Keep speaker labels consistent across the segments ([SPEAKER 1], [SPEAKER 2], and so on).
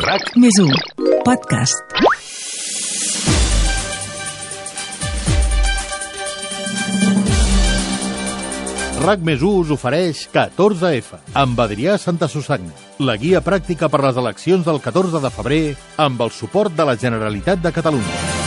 [SPEAKER 1] RAC més 1 podcast.
[SPEAKER 2] RAC més 1 us ofereix 14F amb Adrià Santa Susanna, la guia pràctica per les eleccions del 14 de febrer amb el suport de la Generalitat de Catalunya.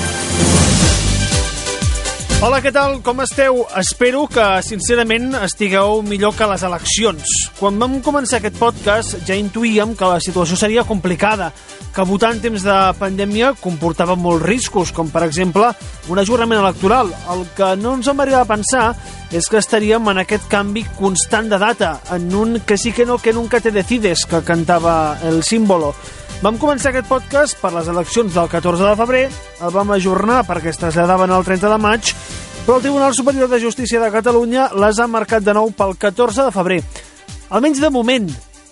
[SPEAKER 3] Hola, què tal? Com esteu? Espero que, sincerament, estigueu millor que les eleccions. Quan vam començar aquest podcast ja intuïem que la situació seria complicada, que votar en temps de pandèmia comportava molts riscos, com per exemple un ajornament electoral. El que no ens hem arribat a pensar és que estaríem en aquest canvi constant de data, en un que sí que no, que nunca te decides, que cantava el símbolo. Vam començar aquest podcast per les eleccions del 14 de febrer, el vam ajornar perquè es traslladaven el 30 de maig, però el Tribunal Superior de Justícia de Catalunya les ha marcat de nou pel 14 de febrer. Almenys de moment,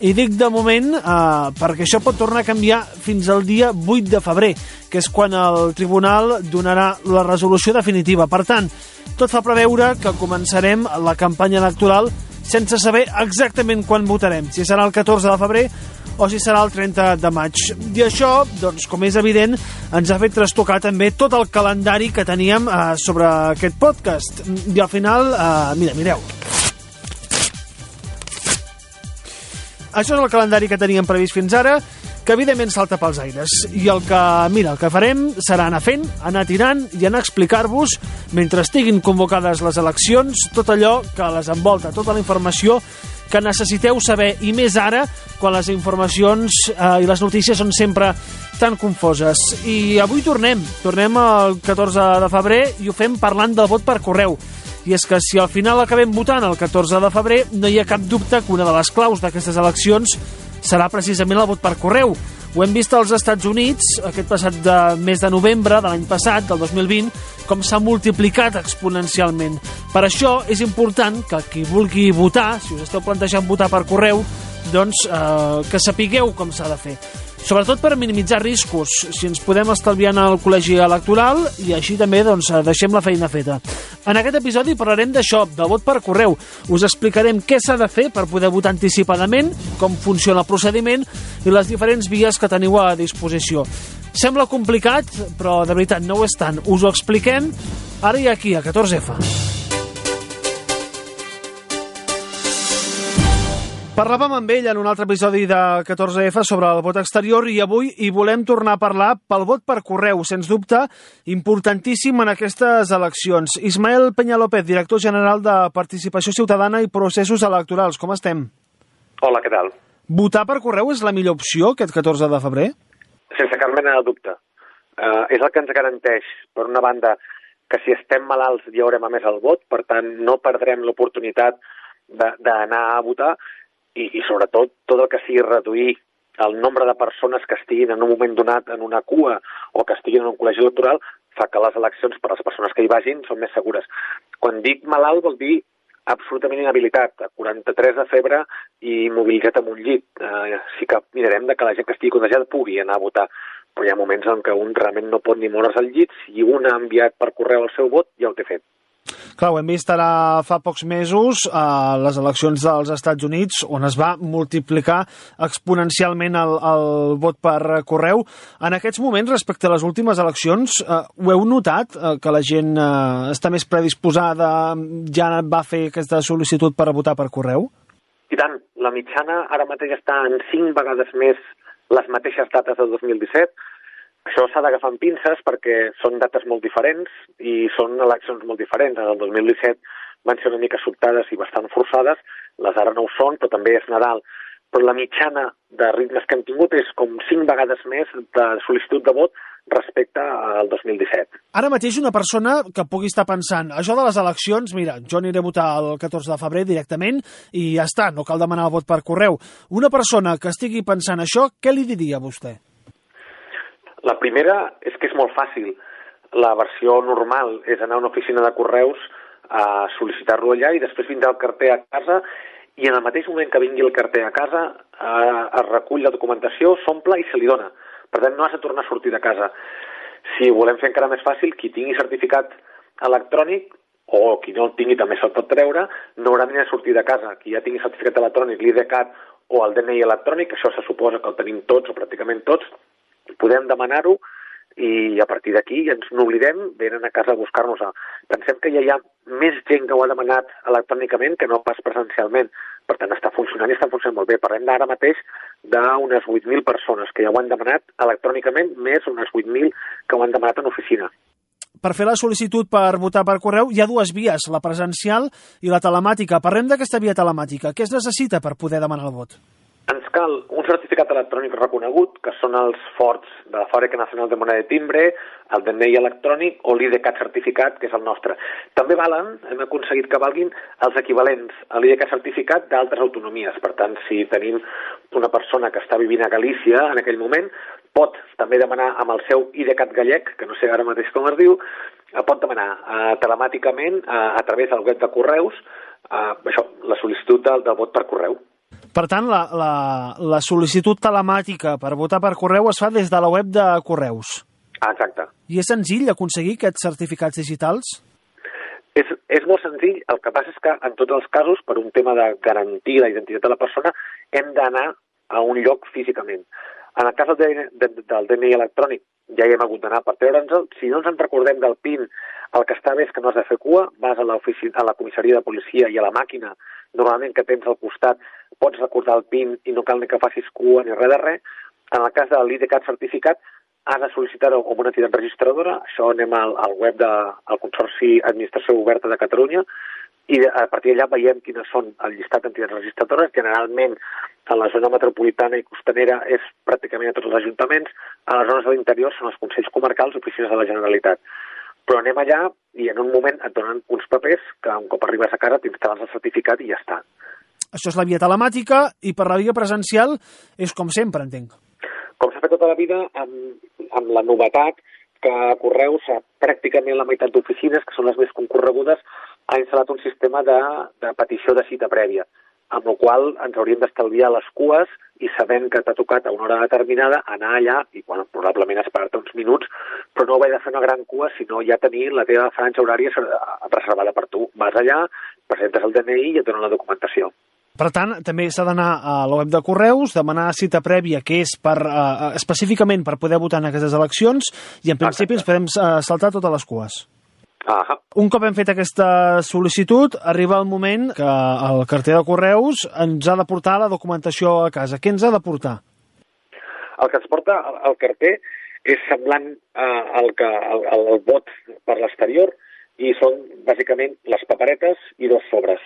[SPEAKER 3] i dic de moment eh, perquè això pot tornar a canviar fins al dia 8 de febrer, que és quan el Tribunal donarà la resolució definitiva. Per tant, tot fa preveure que començarem la campanya electoral sense saber exactament quan votarem, si serà el 14 de febrer o si serà el 30 de maig. I això, doncs, com és evident, ens ha fet trastocar també tot el calendari que teníem eh, sobre aquest podcast. I al final, eh, mira, mireu. Això és el calendari que teníem previst fins ara, que evidentment salta pels aires. I el que, mira, el que farem serà anar fent, anar tirant i anar a explicar-vos, mentre estiguin convocades les eleccions, tot allò que les envolta, tota la informació que necessiteu saber, i més ara, quan les informacions eh, i les notícies són sempre tan confoses. I avui tornem, tornem el 14 de febrer i ho fem parlant del vot per correu. I és que si al final acabem votant el 14 de febrer, no hi ha cap dubte que una de les claus d'aquestes eleccions serà precisament el vot per correu. Ho hem vist als Estats Units aquest passat de mes de novembre de l'any passat, del 2020, com s'ha multiplicat exponencialment. Per això és important que qui vulgui votar, si us esteu plantejant votar per correu, doncs eh, que sapigueu com s'ha de fer sobretot per minimitzar riscos, si ens podem estalviar en el col·legi electoral i així també doncs, deixem la feina feta. En aquest episodi parlarem d'això, del vot per correu. Us explicarem què s'ha de fer per poder votar anticipadament, com funciona el procediment i les diferents vies que teniu a disposició. Sembla complicat, però de veritat no ho és tant. Us ho expliquem ara i aquí, a 14F. Parlàvem amb ell en un altre episodi de 14F sobre el vot exterior i avui hi volem tornar a parlar pel vot per correu, sens dubte, importantíssim en aquestes eleccions. Ismael Peña-López, director general de Participació Ciutadana i Processos Electorals, com estem?
[SPEAKER 4] Hola, què tal?
[SPEAKER 3] Votar per correu és la millor opció aquest 14 de febrer?
[SPEAKER 4] Sense cap mena de dubte. Uh, és el que ens garanteix, per una banda, que si estem malalts hi haurem a més el vot, per tant no perdrem l'oportunitat d'anar a votar, i, i sobretot tot el que sigui reduir el nombre de persones que estiguin en un moment donat en una cua o que estiguin en un col·legi electoral fa que les eleccions per a les persones que hi vagin són més segures. Quan dic malalt vol dir absolutament inhabilitat, 43 de febre i mobilitzat amb un llit. Eh, sí que mirarem de que la gent que estigui contagiada pugui anar a votar, però hi ha moments en què un realment no pot ni moure's al llit. Si un ha enviat per correu el seu vot, ja ho té fet.
[SPEAKER 3] Clar, ho hem vist ara fa pocs mesos a les eleccions dels Estats Units, on es va multiplicar exponencialment el, el vot per correu. En aquests moments, respecte a les últimes eleccions, eh, ho heu notat, eh, que la gent eh, està més predisposada, ja va fer aquesta sol·licitud per votar per correu?
[SPEAKER 4] I tant, la mitjana ara mateix està en cinc vegades més les mateixes dates del 2017, això s'ha d'agafar amb pinces perquè són dates molt diferents i són eleccions molt diferents. En el 2017 van ser una mica sobtades i bastant forçades, les ara no ho són, però també és Nadal. Però la mitjana de ritmes que hem tingut és com cinc vegades més de sol·licitud de vot respecte al 2017.
[SPEAKER 3] Ara mateix una persona que pugui estar pensant això de les eleccions, mira, jo aniré a votar el 14 de febrer directament i ja està, no cal demanar el vot per correu. Una persona que estigui pensant això, què li diria a vostè?
[SPEAKER 4] La primera és que és molt fàcil. La versió normal és anar a una oficina de correus a sol·licitar-lo allà i després vindrà el carter a casa i en el mateix moment que vingui el carter a casa eh, es recull la documentació, s'omple i se li dona. Per tant, no has de tornar a sortir de casa. Si ho volem fer encara més fàcil, qui tingui certificat electrònic o qui no el tingui també se'l pot treure, no haurà ni de sortir de casa. Qui ja tingui certificat electrònic, l'IDCAT o el DNI electrònic, això se suposa que el tenim tots o pràcticament tots, podem demanar-ho i a partir d'aquí ens n'oblidem, venen a casa a buscar-nos. Pensem que ja hi ha més gent que ho ha demanat electrònicament que no pas presencialment. Per tant, està funcionant i està funcionant molt bé. Parlem d'ara mateix d'unes 8.000 persones que ja ho han demanat electrònicament, més unes 8.000 que ho han demanat en oficina.
[SPEAKER 3] Per fer la sol·licitud per votar per correu hi ha dues vies, la presencial i la telemàtica. Parlem d'aquesta via telemàtica. Què es necessita per poder demanar el vot?
[SPEAKER 4] Ens cal un certificat electrònic reconegut, que són els forts de la Fàbrica Nacional de Moneda de Timbre, el DNI electrònic o l'IDCAT certificat, que és el nostre. També valen, hem aconseguit que valguin els equivalents a l'IDCAT certificat d'altres autonomies. Per tant, si tenim una persona que està vivint a Galícia en aquell moment, pot també demanar amb el seu IDCAT gallec, que no sé ara mateix com es diu, pot demanar uh, telemàticament uh, a través del web de correus uh, això, la sol·licitud del, del vot per correu.
[SPEAKER 3] Per tant, la, la, la sol·licitud telemàtica per votar per correu es fa des de la web de Correus.
[SPEAKER 4] Exacte.
[SPEAKER 3] I és senzill aconseguir aquests certificats digitals?
[SPEAKER 4] És, és molt senzill, el que passa és que en tots els casos, per un tema de garantir la identitat de la persona, hem d'anar a un lloc físicament. En el cas del, de, del DNI electrònic ja hi hem hagut d'anar per treure'ns-el. Si no ens en recordem del PIN, el que està bé és que no has de fer cua, vas a, a la comissaria de policia i a la màquina, normalment que tens al costat, pots recordar el PIN i no cal ni que facis cua ni res de res. En el cas de l'IDCAT certificat, has de sol·licitar-ho com una entitat registradora, això anem al, al web del de, Consorci Administració Oberta de Catalunya, i a partir d'allà veiem quines són el llistat d'entitats registradores. Generalment, a la zona metropolitana i costanera és pràcticament a tots els ajuntaments, a les zones de l'interior són els Consells Comarcals, oficines de la Generalitat. Però anem allà i en un moment et donen uns papers que un cop arribes a casa t'instal·les el certificat i ja està.
[SPEAKER 3] Això és la via telemàtica i per la via presencial és com sempre, entenc.
[SPEAKER 4] Com s'ha fet tota la vida, amb, amb la novetat que a Correus, pràcticament la meitat d'oficines, que són les més concorregudes, ha instal·lat un sistema de, de petició de cita prèvia, amb la qual ens hauríem d'estalviar les cues i sabent que t'ha tocat a una hora determinada anar allà i bueno, probablement esperar-te uns minuts, però no haver de fer una gran cua, sinó ja tenir la teva franja horària reservada per tu. Vas allà, presentes el DNI i et donen la documentació.
[SPEAKER 3] Per tant, també s'ha d'anar a la web de Correus, demanar cita prèvia, que és per, uh, específicament per poder votar en aquestes eleccions, i en principi Exacte. ens podem uh, saltar totes les cues.
[SPEAKER 4] Ah
[SPEAKER 3] Un cop hem fet aquesta sol·licitud, arriba el moment que el carter de Correus ens ha de portar la documentació a casa. Què ens ha de portar?
[SPEAKER 4] El que ens porta el carter és semblant uh, al, que, al, al vot per l'exterior i són bàsicament les paperetes i dos sobres.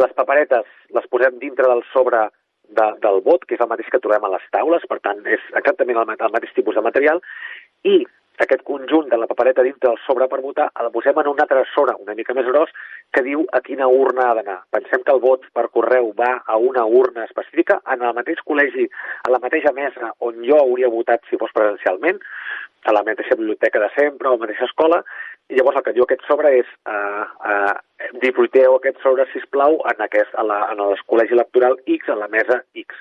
[SPEAKER 4] Les paperetes les posem dintre del sobre de, del vot, que és el mateix que trobem a les taules, per tant, és exactament el, el mateix tipus de material, i aquest conjunt de la papereta dintre del sobre per votar el posem en un altre sobre una mica més gros que diu a quina urna ha d'anar. Pensem que el vot per correu va a una urna específica en el mateix col·legi, a la mateixa mesa on jo hauria votat si fos presencialment, a la mateixa biblioteca de sempre o a la mateixa escola, i llavors el que diu aquest sobre és uh, uh, dipositeu aquest sobre, si plau en, aquest, a la, en el col·legi electoral X, a la mesa X.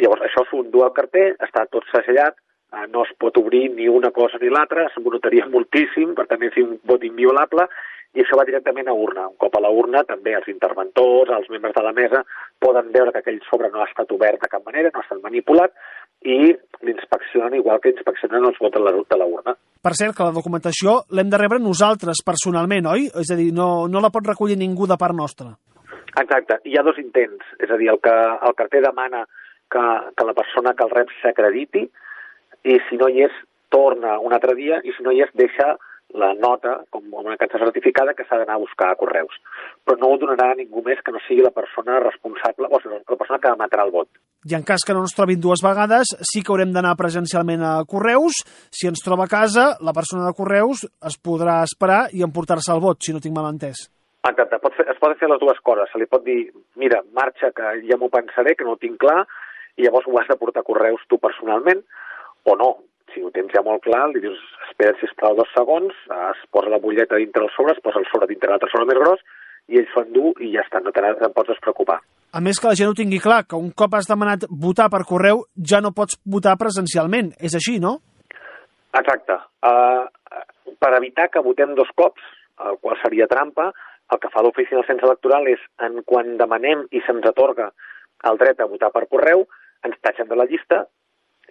[SPEAKER 4] Llavors això s'ho endú al carter, està tot segellat, uh, no es pot obrir ni una cosa ni l'altra, s'embonotaria moltíssim, per tant és un vot inviolable, i això va directament a urna. Un cop a la urna, també els interventors, els membres de la mesa, poden veure que aquell sobre no ha estat obert de cap manera, no ha estat manipulat, i l'inspeccionen igual que inspeccionen els vots de la urna.
[SPEAKER 3] Per cert, que la documentació l'hem de rebre nosaltres personalment, oi? És a dir, no, no la pot recollir ningú de part nostra.
[SPEAKER 4] Exacte, hi ha dos intents, és a dir, el que el carter demana que, que la persona que el rep s'acrediti i si no hi és, torna un altre dia i si no hi és, deixa la nota com una carta certificada que s'ha d'anar a buscar a Correus. Però no ho donarà a ningú més que no sigui la persona responsable o sigui, la persona que emetrà el vot.
[SPEAKER 3] I en cas que no ens trobin dues vegades, sí que haurem d'anar presencialment a Correus. Si ens troba a casa, la persona de Correus es podrà esperar i emportar-se el vot, si no tinc mal entès.
[SPEAKER 4] Exacte, pot fer, es poden fer les dues coses. Se li pot dir, mira, marxa, que ja m'ho pensaré, que no ho tinc clar, i llavors ho has de portar a Correus tu personalment, o no, si ho tens ja molt clar, li dius, espera, sisplau, dos segons, es posa la butlleta dintre el sobre, es posa el sobre dintre l'altre sobre més gros, i ell s'ho endú i ja està, no te'n pots preocupar.
[SPEAKER 3] A més que la gent ho tingui clar, que un cop has demanat votar per correu, ja no pots votar presencialment. És així, no?
[SPEAKER 4] Exacte. Uh, per evitar que votem dos cops, el qual seria trampa, el que fa l'oficina del cens electoral és, en quan demanem i se'ns atorga el dret a votar per correu, ens tatxen de la llista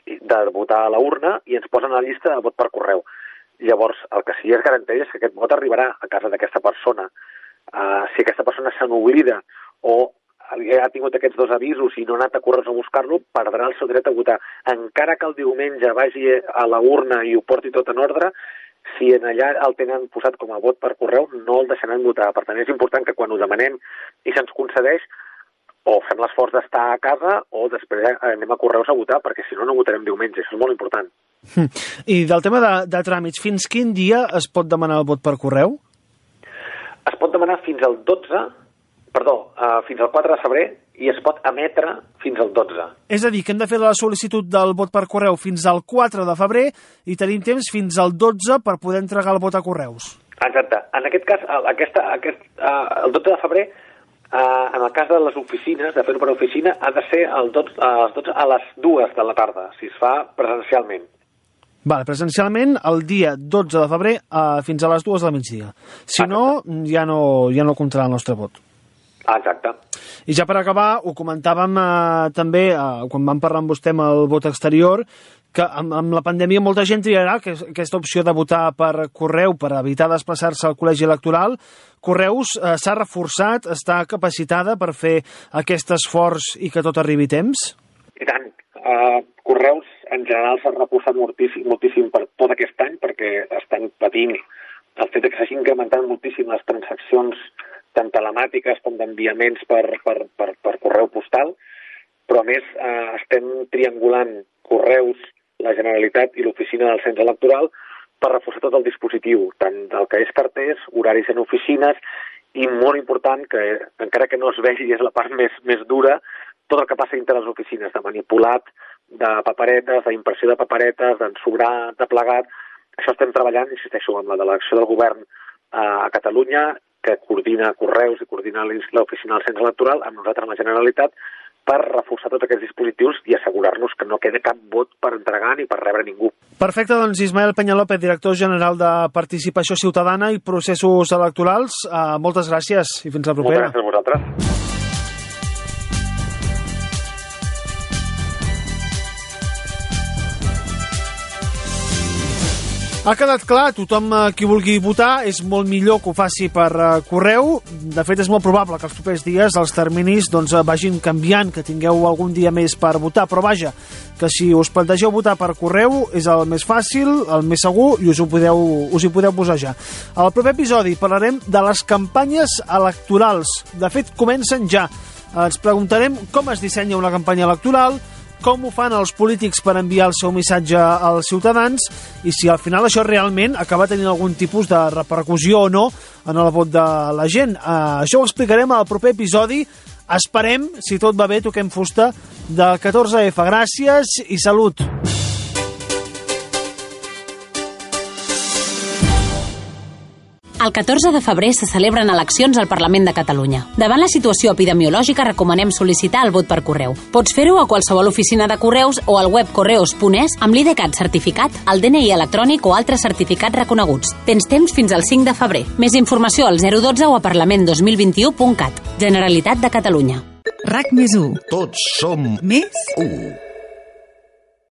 [SPEAKER 4] de votar a la urna i ens posen a la llista de vot per correu. Llavors, el que sí es garanteix és que aquest vot arribarà a casa d'aquesta persona. Uh, si aquesta persona se n'oblida o ha tingut aquests dos avisos i no ha anat a correus a buscar-lo, perdrà el seu dret a votar. Encara que el diumenge vagi a la urna i ho porti tot en ordre, si en allà el tenen posat com a vot per correu, no el deixaran votar. Per tant, és important que quan ho demanem i se'ns concedeix, o fem l'esforç d'estar a casa o després anem a correus a votar, perquè si no, no votarem diumenge. Això és molt important.
[SPEAKER 3] I del tema de, de tràmits, fins quin dia es pot demanar el vot per correu?
[SPEAKER 4] Es pot demanar fins al 12, perdó, uh, fins al 4 de febrer i es pot emetre fins al 12.
[SPEAKER 3] És a dir, que hem de fer la sol·licitud del vot per correu fins al 4 de febrer i tenim temps fins al 12 per poder entregar el vot a correus.
[SPEAKER 4] Exacte. En aquest cas, aquesta, aquest, uh, el 12 de febrer Uh, en el cas de les oficines, de fer-ho per oficina, ha de ser el 12, a, les 12, a les 2 de la tarda, si es fa presencialment.
[SPEAKER 3] Vale, presencialment el dia 12 de febrer uh, fins a les 2 del migdia. Si Exacte. no, ja no, ja no comptarà el nostre vot.
[SPEAKER 4] Exacte.
[SPEAKER 3] I ja per acabar, ho comentàvem eh, també eh, quan vam parlar amb vostè amb el vot exterior, que amb, amb la pandèmia molta gent triarà que, aquesta opció de votar per correu per evitar desplaçar-se al col·legi electoral. Correus eh, s'ha reforçat, està capacitada per fer aquest esforç i que tot arribi a temps?
[SPEAKER 4] I tant. Uh, Correus en general s'ha reforçat moltíssim, moltíssim per tot aquest any perquè estan patint el fet que s'hagin incrementat moltíssim les transaccions telemàtiques com d'enviaments per, per, per, per correu postal, però a més eh, estem triangulant correus, la Generalitat i l'oficina del Cens Electoral per reforçar tot el dispositiu, tant del que és carters, horaris en oficines i molt important, que encara que no es vegi és la part més, més dura, tot el que passa dintre les oficines, de manipulat, de paperetes, d'impressió de paperetes, d'ensobrar, de plegat. Això estem treballant, insisteixo, amb la delegació del govern eh, a Catalunya que coordina Correus i coordina l'oficina del Cens Electoral, amb nosaltres, la Generalitat, per reforçar tots aquests dispositius i assegurar-nos que no quede cap vot per entregar ni per rebre ningú.
[SPEAKER 3] Perfecte, doncs Ismael Peñalópez, director general de Participació Ciutadana i Processos Electorals, uh, moltes gràcies i fins la propera.
[SPEAKER 4] Moltes gràcies a vosaltres.
[SPEAKER 3] Ha quedat clar, tothom eh, qui vulgui votar és molt millor que ho faci per uh, correu. De fet, és molt probable que els propers dies els terminis doncs, eh, vagin canviant, que tingueu algun dia més per votar, però vaja, que si us plantegeu votar per correu és el més fàcil, el més segur i us, ho podeu, us hi podeu posar ja. Al proper episodi parlarem de les campanyes electorals. De fet, comencen ja. Ens preguntarem com es dissenya una campanya electoral, com ho fan els polítics per enviar el seu missatge als ciutadans i si al final això realment acaba tenint algun tipus de repercussió o no en el vot de la gent. Uh, això ho explicarem al proper episodi. Esperem, si tot va bé, toquem fusta del 14F. Gràcies i salut!
[SPEAKER 5] El 14 de febrer se celebren eleccions al Parlament de Catalunya. Davant la situació epidemiològica recomanem sol·licitar el vot per correu. Pots fer-ho a qualsevol oficina de correus o al web correus.es amb l'IDCAT certificat, el DNI electrònic o altres certificats reconeguts. Tens temps fins al 5 de febrer. Més informació al 012 o a parlament2021.cat. Generalitat de Catalunya.
[SPEAKER 1] RAC més 1.
[SPEAKER 6] Tots som
[SPEAKER 1] Més
[SPEAKER 6] 1.